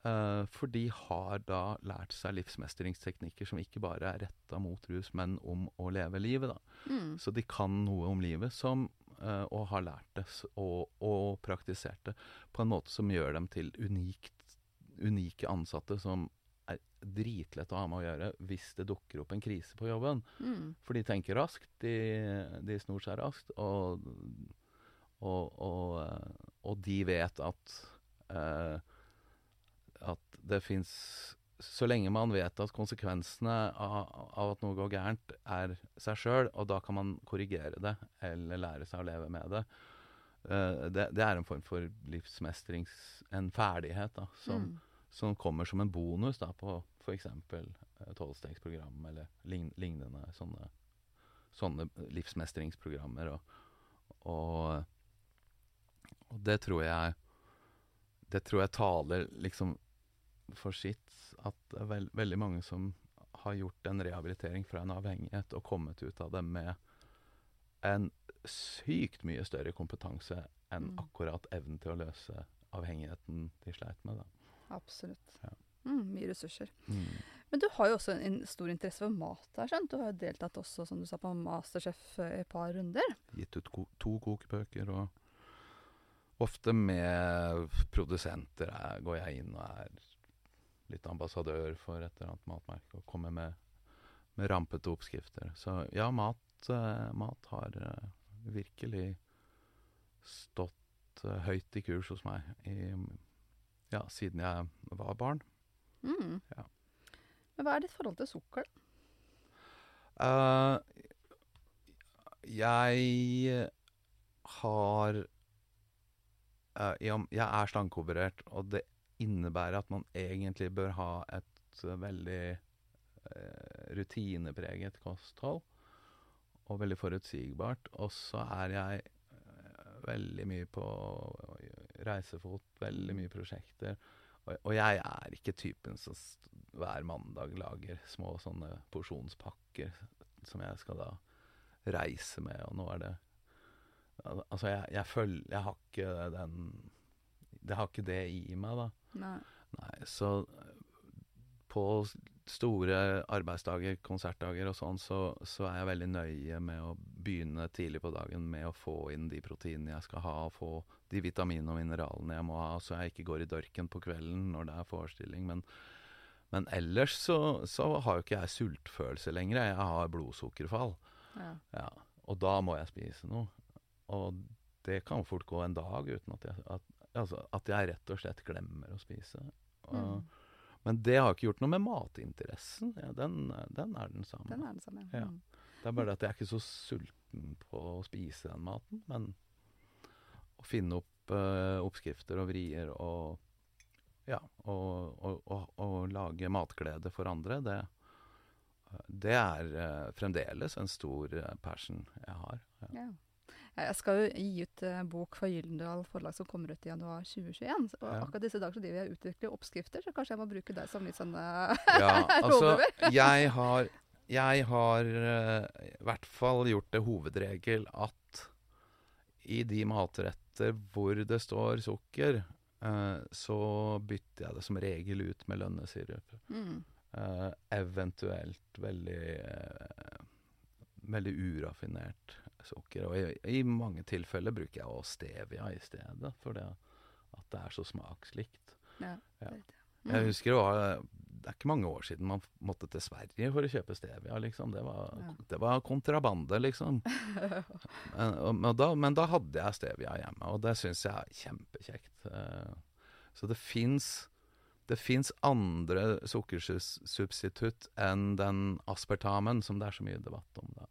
Uh, for de har da lært seg livsmestringsteknikker som ikke bare er retta mot rus, men om å leve livet. da. Mm. Så de kan noe om livet som, uh, og har lært det og, og, praktisert det på en måte som gjør dem til unikt, unike ansatte som er dritlett å ha med å gjøre hvis det dukker opp en krise på jobben. Mm. For de tenker raskt, de, de snor seg raskt, og, og, og, eh, de vet at uh, at det fins Så lenge man vet at konsekvensene av, av at noe går gærent, er seg sjøl, og da kan man korrigere det eller lære seg å leve med det. Uh, det, det, er en form for livsmestrings... En ferdighet da, som, mm. som kommer som en bonus da, på f.eks. tolvstegsprogram uh, eller lignende sånne, sånne livsmestringsprogrammer. Og, og, og, det tror jeg Det tror jeg taler liksom for sitt at det er veld, veldig mange som har gjort en rehabilitering fra en avhengighet og kommet ut av det med en sykt mye større kompetanse enn mm. akkurat evnen til å løse avhengigheten de sleit med. Da. Absolutt. Ja. Mm, mye ressurser. Mm. Men du har jo også en stor interesse for mat. her, skjønt? Du har jo deltatt også, som du sa, på Masterchef i et par runder. Gitt ut to kokebøker, og ofte med produsenter er, går jeg inn og er litt ambassadør for et eller annet matmerke og komme med, med rampete oppskrifter. Så ja, mat, uh, mat har uh, virkelig stått uh, høyt i kurs hos meg i, ja, siden jeg var barn. Mm. Ja. Men hva er ditt forhold til sukker, da? jeg har Jeg er slankeoperert, og det innebærer at man egentlig bør ha et uh, veldig uh, rutinepreget kosthold. Og veldig forutsigbart. Og så er jeg uh, veldig mye på reisefot, veldig mye prosjekter. Og, jeg er ikke typen som hver mandag lager små sånne porsjonspakker som jeg skal da reise med, og nå er det Altså, jeg, jeg følger Jeg har ikke den Det har ikke det i meg, da. Nei, så på store arbeidsdager, konsertdager og sånn, så, så er jeg veldig nøye med å begynne tidlig på dagen med å få inn de proteinene jeg skal ha, og få de vitaminene og mineralene jeg må ha, så jeg ikke går i dørken på kvelden når det er forestilling. Men, men ellers så, så har jo ikke jeg sultfølelse lenger. Jeg har blodsukkerfall. Ja. Ja, og da må jeg spise noe. Og det kan fort gå en dag uten at jeg, at, altså, at jeg rett og slett glemmer å spise. Og, Mm. Men det har ikke gjort noe med matinteressen. Ja, den, den er den samme. Den er den samme. Ja. Mm. Det er bare det at jeg er ikke så sulten på å spise den maten. Men å finne opp uh, oppskrifter og vrier og ja, og lage matglede for andre, det, det er uh, fremdeles en stor eh, passion jeg har. Ja. Ja. Jeg skal jo gi ut eh, bok fra Gyldendal forlag som kommer ut i januar 2021. Og Ja. akkurat disse dager så driver jeg og utvikler oppskrifter, så kanskje jeg må bruke deg som litt sånn eh, Ja, altså, jeg har, jeg har uh, i hvert fall gjort det hovedregel at i de matretter hvor det står sukker, uh, så bytter jeg det som regel ut med lønnesirup. mm. Uh, eventuelt veldig veldig uraffinert sukker. Og i, i mange tilfeller bruker jeg også stevia i stedet, for det, at det er så smakslikt. Ja. Ja. er. Jeg Mm. husker det var Det er ikke mange år siden man måtte til Sverige for å kjøpe stevia, liksom. Det var, Ja. det var kontrabande, liksom. Men, og, og da, men da hadde jeg stevia hjemme, og det syns jeg er kjempekjekt. Eh, Så det fins det fins andre sukkersubstitutt enn den aspertamen som det er så mye debatt om. Da.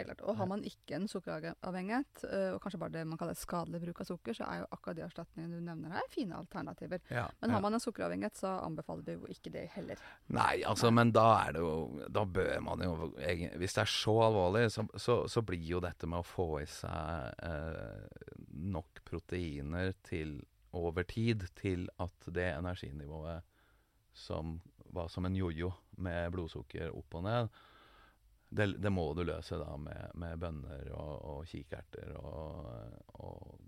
Helt klart. Og har man ikke en sukkeravhengighet, øh, og kanskje bare det man kaller skadelig bruk av sukker, så er jo akkurat de erstatningene du nevner her, fine alternativer. Ja, Men ja. har man en sukkeravhengighet, så anbefaler vi jo ikke det heller. Nei, altså, men da er det jo Da bør man jo Hvis det er så alvorlig, så, så, så blir jo dette med å få i seg eh, nok proteiner til over tid til at det energinivået som var som en jojo med blodsukker opp og ned, det, det må du løse da med, med bønner og, og kikerter og, og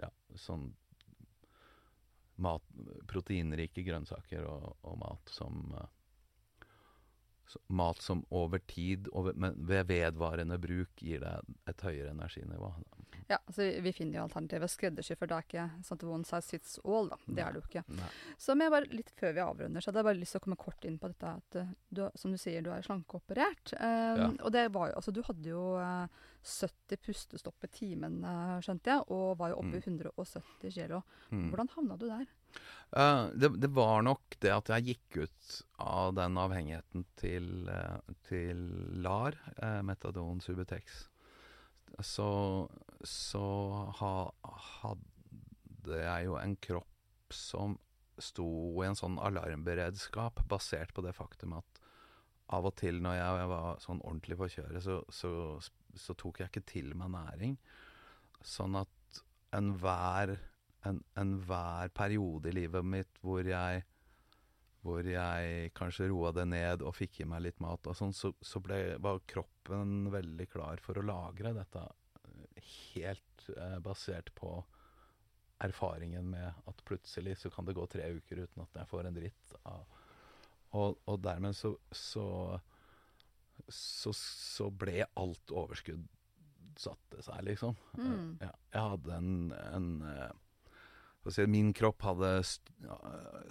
ja, sånn mat, proteinrike grønnsaker og, og mat som så, Mat som over tid, over, men ved vedvarende bruk, gir deg et høyere energinivå. Ja, altså vi- finner jo alternativer skreddersy, for det er ikke sånn at one size fits all, da. Det er det jo ikke. Nei. Så men jeg bare litt før vi avrunder, så hadde jeg bare lyst til å komme kort inn på dette at eh, du, som du sier, du er slankeoperert. Um, Ja. Og det var jo, altså du hadde jo uh, 70 pustestopp i timen, uh, skjønte jeg, og var jo oppe i 170 kilo. Mm. Hvordan havna du der? Uh, det, det var nok det at jeg gikk ut av den avhengigheten til, eh, til LAR, metadon Subutex. Så, så ha, hadde jeg jo en kropp som sto i en sånn alarmberedskap, basert på det faktum at av og til når jeg var sånn ordentlig på kjøret, så, så, så tok jeg ikke til meg næring. Sånn at enhver en, enhver periode i livet mitt hvor jeg hvor jeg kanskje roa det ned og fikk i meg litt mat, og sånn, så, så ble, var kroppen veldig klar for å lagre dette eh, helt eh, basert på erfaringen med at plutselig så kan det gå tre uker uten at jeg får en dritt av Og, og dermed så, så så, så ble alt overskudd satte seg, liksom. Mm. Ja, jeg hadde en, en eh, hva skal jeg si, Min kropp hadde st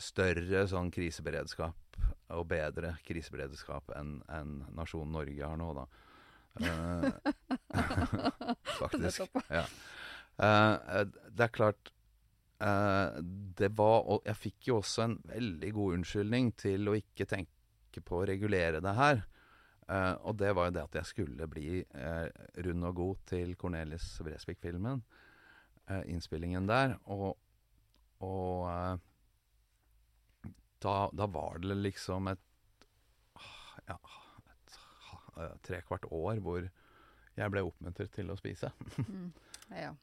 større sånn kriseberedskap, og bedre kriseberedskap enn en nasjonen Norge har nå, da. Eh, faktisk. Ja. Uh, det er klart uh, Det var Og jeg fikk jo også en veldig god unnskyldning til å ikke tenke på å regulere det her. Uh, og det var jo det at jeg skulle bli rund og god til Cornelis Bresvik-filmen. innspillingen der. Og, og eh, da, da var det liksom et Ja, et eh, trekvart år hvor jeg ble oppmuntret til å spise. Mm. Ja.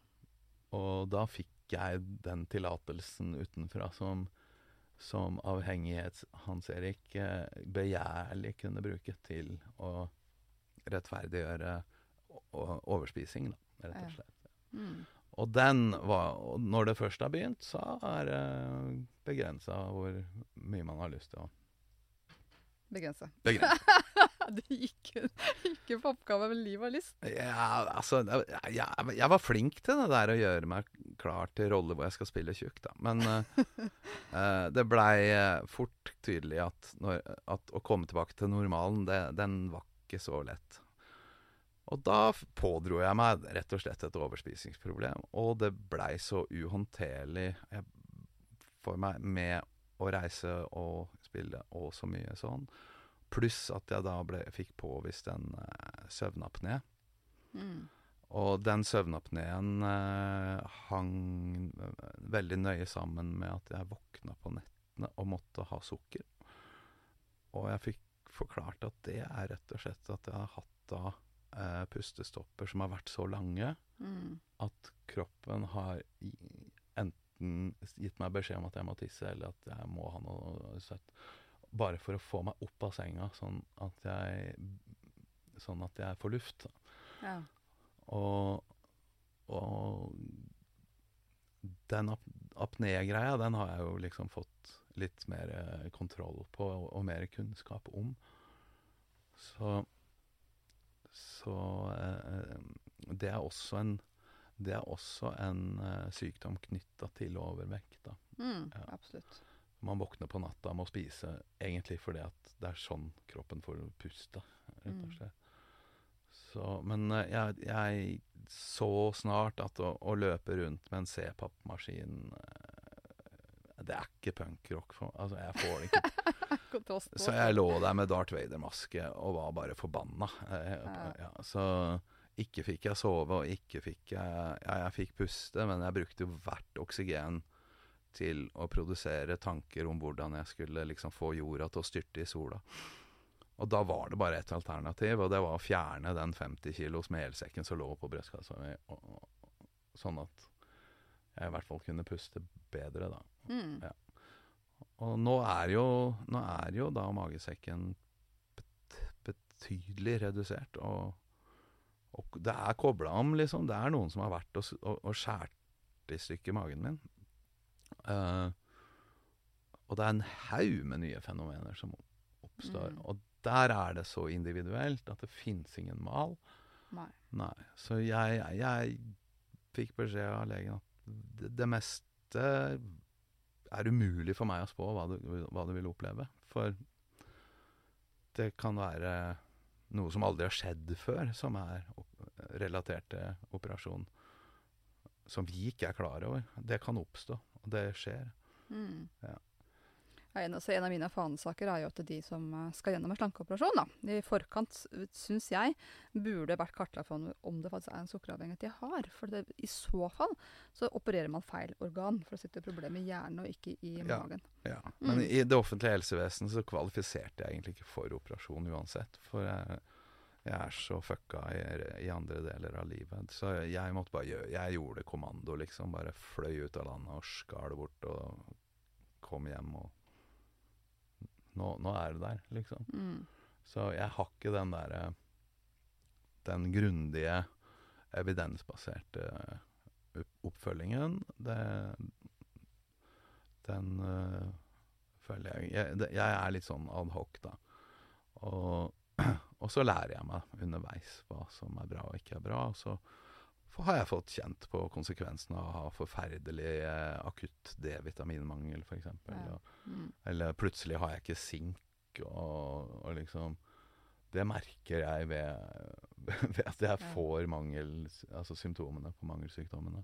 Og da fikk jeg den tillatelsen utenfra som, som avhengighets Hans Erik eh, begjærlig kunne bruke til å rettferdiggjøre overspising, da, rett og slett. Mm. Og den var og Når det først har begynt, så er det begrensa hvor mye man har lyst til å Begrense. begrense. du gikk ikke på oppgave med liv og lyst. Ja, altså jeg, jeg, var flink til det der å gjøre meg klar til roller hvor jeg skal spille tjukk, da. Men eh, eh, det blei eh, fort tydelig at, når, at å komme tilbake til normalen, det, den var ikke så lett. Og da pådro jeg meg rett og slett et overspisingsproblem. Og det blei så uhåndterlig jeg, for meg med å reise og spille og så mye sånn. Pluss at jeg da ble, fikk påvist en uh, søvnapné. Mm. Og den søvnapneen eh, hang eh, veldig nøye sammen med at jeg våkna på nettene og måtte ha sukker. Og jeg fikk forklart at det er rett og slett at jeg har hatt da eh, pustestopper som har vært så lange Mm. at kroppen har enten gitt meg beskjed om at jeg må tisse, eller at jeg må ha noe søtt. Bare for å få meg opp av senga, sånn at jeg, sånn at jeg får luft. Ja. Og, og den ap apné-greia, den har jeg jo liksom fått litt mer eh, kontroll på og, og mer kunnskap om. Så Så eh, det er også en det er også en eh, sykdom knytta til overvekt. da. Mm. Ja. Absolutt. Man våkner på natta med å spise egentlig fordi at det er sånn kroppen får puste, rett og Mm. slett. Så, men eh, jeg, jeg så snart at å, å løpe rundt med en C-pappmaskin eh, Det er ikke punkrock. for- Altså, jeg får det ikke Kontrast på. Så jeg lå der med Darth Vader-maske og var bare forbanna. Eh, Ja. Så ikke fikk jeg sove, og ikke fikk jeg Ja, jeg fikk puste, men jeg brukte jo hvert oksygen til å produsere tanker om hvordan jeg skulle liksom få jorda til å styrte i sola. Og da var det bare ett alternativ, og det var å fjerne den 50 kilos melsekken som lå på brystkassa mi, sånn at jeg i hvert fall kunne puste bedre, da. Mm. Ja. Og nå er jo, nå er jo da magesekken bet betydelig redusert, og, og det er kobla om, liksom. Det er noen som har vært og, og, og skjært i stykker magen min. Uh, og det er en haug med nye fenomener som oppstår. Mm. Og der er det så individuelt at det fins ingen mal. Nei. Nei. Så jeg, jeg fikk beskjed av legen at det, det meste er umulig for meg å spå hva du, hva du vil oppleve. For det kan være noe som aldri har skjedd før, som er relatert til operasjon. Som vi ikke er klar over. Det kan oppstå, og det skjer. Mm. Ja. En, altså en av mine fanesaker er jo at de som eh, skal gjennom en slankeoperasjon, da, i forkant syns jeg burde vært kartlagt for om- det faktisk er en sukkeravhengighet de har. For det, i så fall så opererer man feil organ, for å sitte problemet i hjernen og ikke i Ja. magen. Ja. Men Mm. i det offentlige helsevesenet så kvalifiserte jeg egentlig ikke for operasjon uansett. For jeg, jeg er så fucka i, i andre deler av livet. Så jeg måtte bare gjøre Jeg gjorde kommando, liksom. Bare fløy ut av landet og skar det bort og kom hjem og Nå, nå er det der, liksom. Mm. Så jeg har ikke den derre Den grundige, evidensbaserte oppfølgingen. Det Den øh, føler jeg jeg, det, jeg er litt sånn ad hoc, da. Og, og så lærer jeg meg underveis hva som er bra og ikke er bra. Og så har jeg fått kjent på konsekvensene av å ha forferdelig eh, akutt D-vitaminmangel, f.eks. Ja. Mm. eller plutselig har jeg ikke sink, og, og liksom Det merker jeg ved, ved at jeg Ja. får mangel, altså symptomene på mangelsykdommene.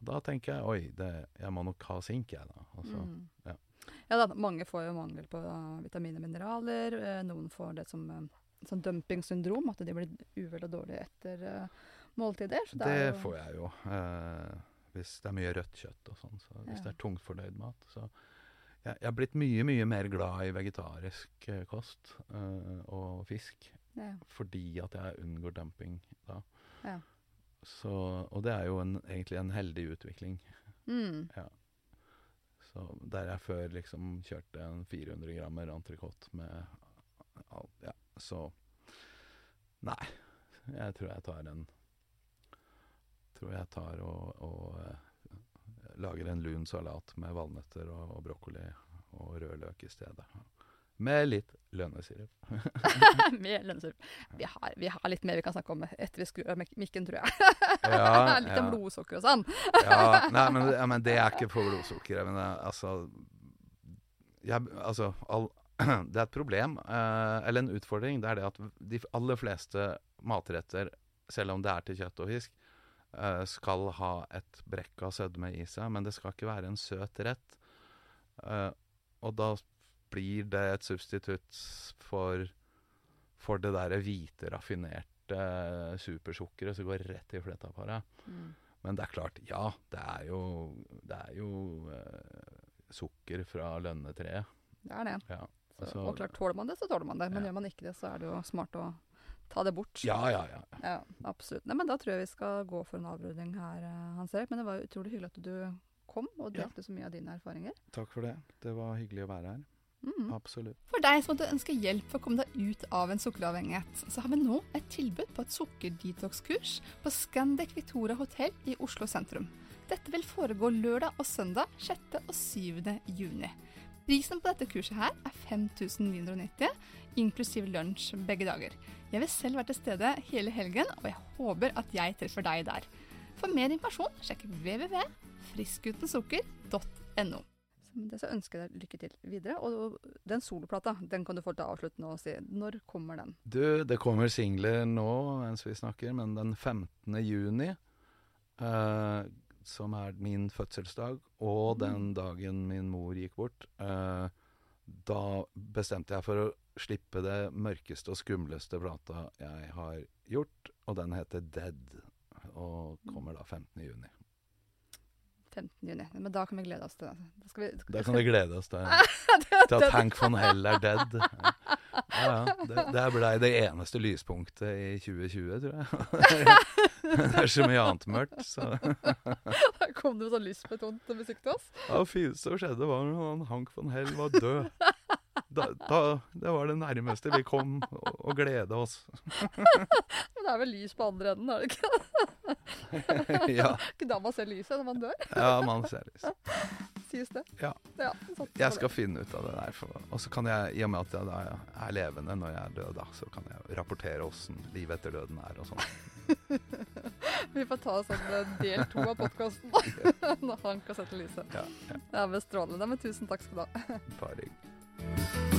Og da tenker jeg oi, det, jeg må nok ha sink, jeg, da. Altså, Mm. ja. Ja da, mange får jo mangel på uh, vitaminer og mineraler. eh, noen får det som uh, sånn dumpingsyndrom, at de blir uvel og dårlige etter uh, måltider. Det, er jo- får jeg jo. Eh, hvis det er mye rødt kjøtt og sånn. Så hvis Ja. det er tungt fordøyd mat. Så jeg, jeg er blitt mye, mye mer glad i vegetarisk eh, kost eh, og fisk. Ja. fordi at jeg unngår dumping da. Ja. Så, og det er jo en, egentlig en heldig utvikling. Mm. Så der jeg før liksom kjørte en 400 grammer entrecôte med Ja, så Nei. Jeg tror jeg tar en tror jeg tar og, og eh, lager en lun salat med valnøtter og, og brokkoli og rødløk i stedet. Med litt lønnesirup. Med lønnesirup. Vi, har- vi har litt mer vi kan snakke om etter vi skrur av mikken, tror jeg. Ja, litt om blodsukker og sånn. Ja, nei, men, ja, men det er ikke for blodsukkeret. Men det, altså, jeg, altså all, Det er et problem, eh, eller en utfordring. Det er det at de aller fleste matretter, selv om det er til kjøtt og fisk, skal ha et brekk av sødme i seg. Men det skal ikke være en søt rett. Eh, og da blir det et substitutt for, for det derre hvite, raffinerte supersukkeret som går rett i flettaparet. Men det er klart, ja, det er jo, det er jo uh, sukker fra lønnetreet. Det er det. Ja. Så, Altså- og klart, tåler man det, så tåler man det. Men Ja. gjør man ikke det, så er det jo smart å ta det bort. ja, ja, ja. Ja, absolutt. Nei, men da tror jeg vi skal gå for en avrunding her, eh, Hans Erik. Men det var utrolig hyggelig at du kom og Ja. delte så mye av dine erfaringer. Takk for det. Det var hyggelig å være her. Mm. Absolutt. For deg som måtte ønske hjelp for å komme deg ut av en sukkeravhengighet, så har vi nå et tilbud på et sukkerdetox-kurs på Scandic Victoria hotell i Oslo sentrum. Dette vil foregå lørdag og søndag 6. og 7. juni. Prisen på dette kurset her er 5990, inklusiv lunsj begge dager. Jeg vil selv være til stede hele helgen, og jeg håper at jeg treffer deg der. For mer informasjon, sjekk www.friskutensukker.no. Så med det så ønsker jeg deg lykke til videre. Og den soloplata, den kan du få til å avslutte nå og si. Når kommer den? Du, det kommer singler nå mens vi snakker, men den 15. juni, eh, som er min fødselsdag, og den dagen min mor gikk bort, eh, da bestemte jeg for å slippe det mørkeste og skumleste plata jeg har gjort, og den heter Dead, og kommer da 15. juni. 15. juni. Men da kan vi glede oss til det. Da vi, Da kan vi glede oss til, til at Hank von Hell er dead. Ja, ja, det, det blei det eneste lyspunktet i 2020, tror jeg. Det er så mye annet mørkt, så Da kom det jo sånn lystbetont musikk til oss. Ja, Det fineste som skjedde, var når Hank von Hell var død. Da, da, det var det nærmeste vi kom å glede oss. Men det er vel lys på andre enden, er det ikke? Ja, Ikke da man ser lyset når man dør, ja man ser lyset. sies det. Ja. ja jeg skal det. finne ut av det der. Og så kan jeg, i og med at jeg da er levende når jeg er død, da, så kan jeg rapportere åssen livet etter døden er og sånn. Vi får ta sånn del to av podkasten når han kan sette lyset. Ja, ja, Det er vel strålende. Men tusen takk skal du ha. bare.